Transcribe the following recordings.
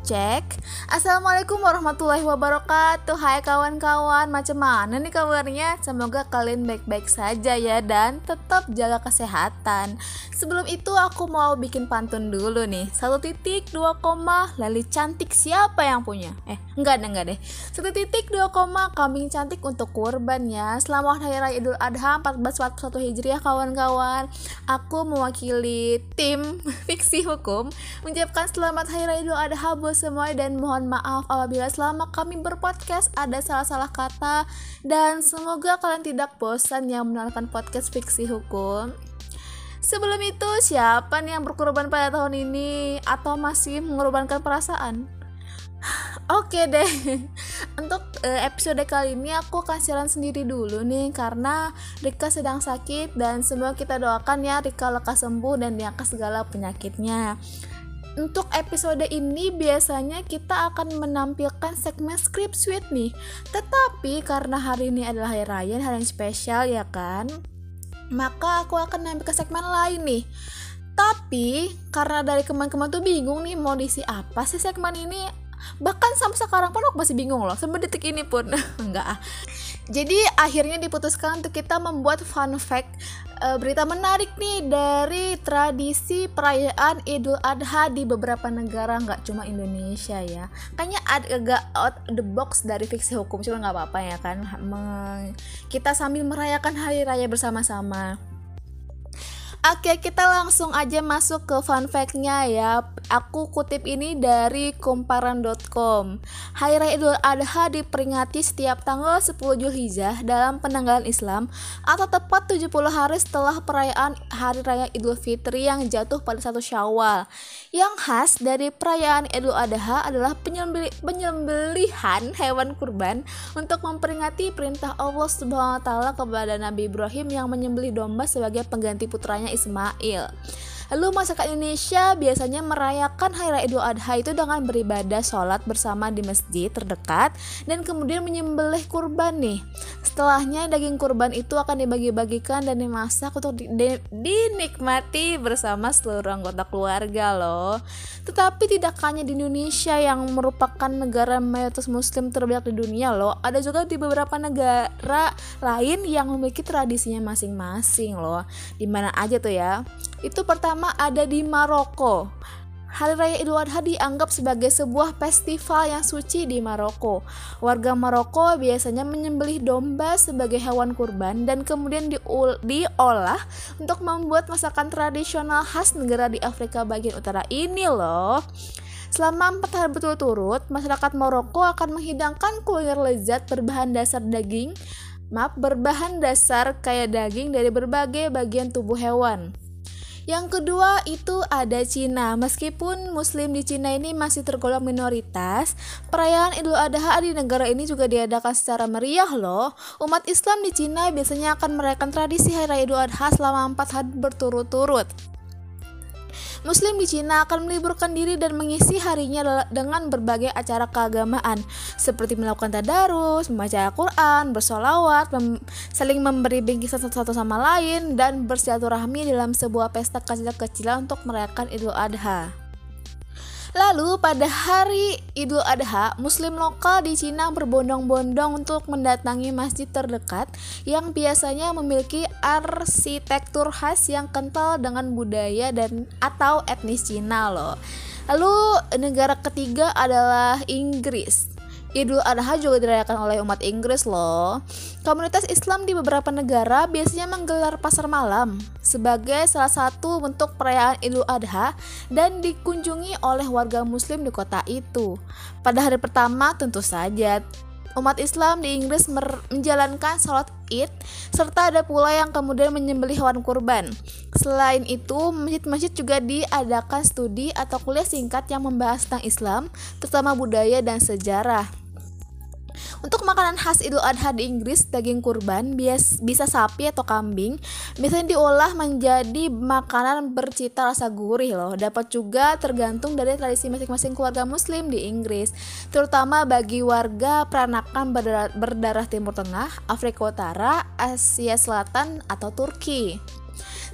Cek. Assalamualaikum warahmatullahi wabarakatuh. Hai kawan-kawan Macam mana nih kabarnya? Semoga kalian baik-baik saja ya Dan tetap jaga kesehatan. Sebelum itu aku mau bikin pantun dulu nih. Satu titik dua koma. Lali cantik siapa yang punya? Eh enggak deh enggak deh. Satu titik dua koma. Kambing cantik untuk kurban ya. Selamat Hari Raya Idul Adha 1441 Hijriah kawan-kawan. Aku mewakili tim fiksi hukum Mengucapkan selamat Hari Raya Idul Adha buat semua dan mohon maaf apabila selama kami berpodcast ada salah-salah kata dan semoga kalian tidak bosan yang menonton podcast fiksi hukum. Sebelum itu, siapa nih yang berkorban pada tahun ini atau masih mengorbankan perasaan? Oke deh, untuk uh, episode kali ini aku akan siaran sendiri dulu nih karena Rika sedang sakit dan semua kita doakan ya Rika lekas sembuh dan diangkat segala penyakitnya untuk episode ini biasanya kita akan menampilkan segmen script suite nih. Tetapi karena hari ini adalah hari raya, hari yang spesial ya kan? Maka aku akan nampilkan segmen lain nih. Tapi karena dari kemarin-kemarin tuh bingung nih mau diisi apa sih segmen ini bahkan sampai sekarang pun aku masih bingung loh sampai detik ini pun. Enggak ah. Jadi akhirnya diputuskan untuk kita membuat fun fact uh, berita menarik nih dari tradisi perayaan Idul Adha di beberapa negara nggak cuma Indonesia ya. Kayaknya agak out the box dari fiksi hukum cuma nggak apa-apa ya kan. Kita sambil merayakan hari raya bersama-sama Oke, kita langsung aja masuk ke fun fact-nya ya. Aku kutip ini dari kumparan.com. Hari Raya Idul Adha diperingati setiap tanggal 10 Julhijjah dalam penanggalan Islam atau tepat 70 hari setelah perayaan Hari Raya Idul Fitri yang jatuh pada satu Syawal. Yang khas dari perayaan Idul Adha adalah penyembelihan hewan kurban untuk memperingati perintah Allah Subhanahu wa taala kepada Nabi Ibrahim yang menyembelih domba sebagai pengganti putranya Ismail. Lalu masyarakat Indonesia biasanya merayakan Hari Raya Idul Adha itu dengan beribadah sholat bersama di masjid terdekat dan kemudian menyembelih kurban nih. Setelahnya daging kurban itu akan dibagi-bagikan dan dimasak untuk di di dinikmati bersama seluruh anggota keluarga loh. Tetapi tidak hanya di Indonesia yang merupakan negara mayoritas muslim terbanyak di dunia loh. Ada juga di beberapa negara lain yang memiliki tradisinya masing-masing loh. Di mana aja tuh ya. Itu pertama ada di Maroko. Hari Raya Idul Adha dianggap sebagai sebuah festival yang suci di Maroko. Warga Maroko biasanya menyembelih domba sebagai hewan kurban dan kemudian diolah untuk membuat masakan tradisional khas negara di Afrika bagian utara ini loh. Selama empat hari berturut-turut, masyarakat Maroko akan menghidangkan kuliner lezat berbahan dasar daging, maaf, berbahan dasar kayak daging dari berbagai bagian tubuh hewan. Yang kedua itu ada Cina. Meskipun muslim di Cina ini masih tergolong minoritas, perayaan Idul Adha di negara ini juga diadakan secara meriah loh. Umat Islam di Cina biasanya akan merayakan tradisi Hari Raya Idul Adha selama 4 hari berturut-turut. Muslim di Cina akan meliburkan diri dan mengisi harinya dengan berbagai acara keagamaan seperti melakukan tadarus, membaca Al-Quran, bersolawat, mem saling memberi bingkisan satu sama lain, dan bersilaturahmi dalam sebuah pesta kecil-kecilan untuk merayakan Idul Adha. Lalu pada hari Idul Adha, muslim lokal di Cina berbondong-bondong untuk mendatangi masjid terdekat yang biasanya memiliki arsitektur khas yang kental dengan budaya dan atau etnis Cina loh. Lalu negara ketiga adalah Inggris. Idul Adha juga dirayakan oleh umat Inggris loh. Komunitas Islam di beberapa negara biasanya menggelar pasar malam sebagai salah satu bentuk perayaan Idul Adha dan dikunjungi oleh warga muslim di kota itu. Pada hari pertama tentu saja umat Islam di Inggris menjalankan sholat id serta ada pula yang kemudian menyembelih hewan kurban. Selain itu, masjid-masjid juga diadakan studi atau kuliah singkat yang membahas tentang Islam, terutama budaya dan sejarah. Untuk makanan khas Idul Adha di Inggris, daging kurban bias, bisa sapi atau kambing, biasanya diolah menjadi makanan bercita rasa gurih loh. Dapat juga tergantung dari tradisi masing-masing keluarga muslim di Inggris, terutama bagi warga peranakan berdarah, berdarah Timur Tengah, Afrika Utara, Asia Selatan, atau Turki.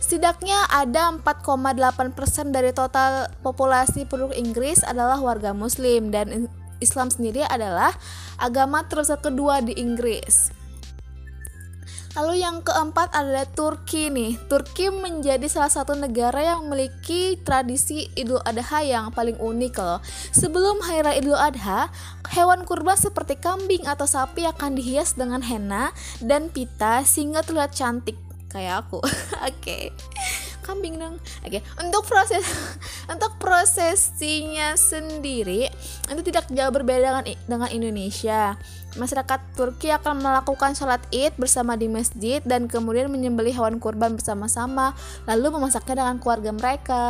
Setidaknya ada 4,8% dari total populasi penduduk Inggris adalah warga muslim dan Islam sendiri adalah agama terbesar kedua di Inggris. Lalu yang keempat adalah Turki nih. Turki menjadi salah satu negara yang memiliki tradisi Idul Adha yang paling unik loh. Sebelum Hari Raya Idul Adha, hewan kurban seperti kambing atau sapi akan dihias dengan henna dan pita sehingga terlihat cantik kayak aku. Oke. okay. Kambing dong. Oke, untuk proses untuk prosesinya sendiri itu tidak jauh berbeda dengan dengan Indonesia. Masyarakat Turki akan melakukan sholat Id bersama di masjid dan kemudian menyembelih hewan kurban bersama-sama, lalu memasaknya dengan keluarga mereka.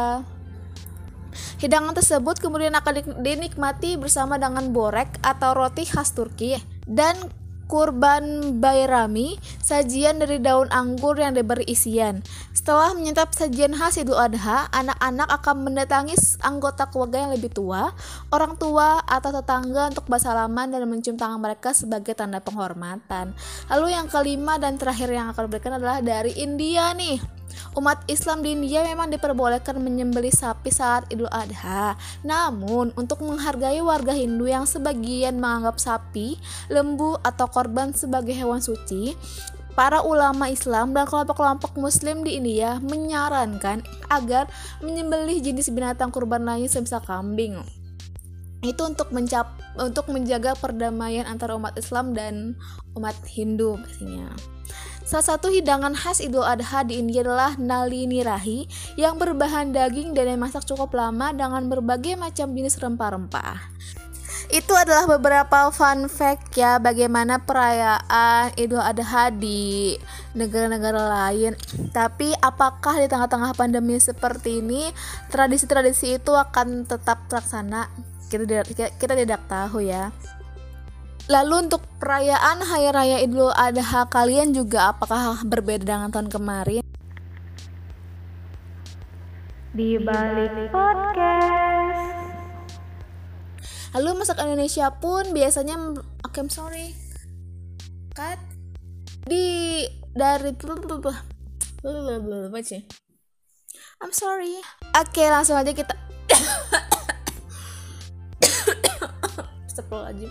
Hidangan tersebut kemudian akan dinikmati bersama dengan borek atau roti khas Turki dan kurban bayrami, sajian dari daun anggur yang diberi isian. Setelah menyantap sajian khas Idul Adha, anak-anak akan mendatangi anggota keluarga yang lebih tua, orang tua atau tetangga untuk bersalaman dan mencium tangan mereka sebagai tanda penghormatan. Lalu yang kelima dan terakhir yang akan diberikan adalah dari India nih. Umat Islam di India memang diperbolehkan menyembelih sapi saat Idul Adha. Namun, untuk menghargai warga Hindu yang sebagian menganggap sapi, lembu, atau korban sebagai hewan suci, para ulama Islam dan kelompok-kelompok Muslim di India menyarankan agar menyembelih jenis binatang kurban lain semisal kambing. Itu untuk mencap untuk menjaga perdamaian antara umat Islam dan umat Hindu pastinya. Salah satu hidangan khas Idul Adha di India adalah nali nirahi yang berbahan daging dan dimasak cukup lama dengan berbagai macam jenis rempah-rempah. Itu adalah beberapa fun fact ya bagaimana perayaan Idul Adha di negara-negara lain. Tapi apakah di tengah-tengah pandemi seperti ini tradisi-tradisi itu akan tetap terlaksana? Kita kita, kita tidak tahu ya. Lalu untuk perayaan Hari Raya Idul Adha kalian juga apakah berbeda dengan tahun kemarin? Di balik podcast. Lalu masak Indonesia pun biasanya oke okay, I'm sorry. Cut di dari apa sih? I'm sorry. Oke, okay, langsung aja kita Astagfirullahaladzim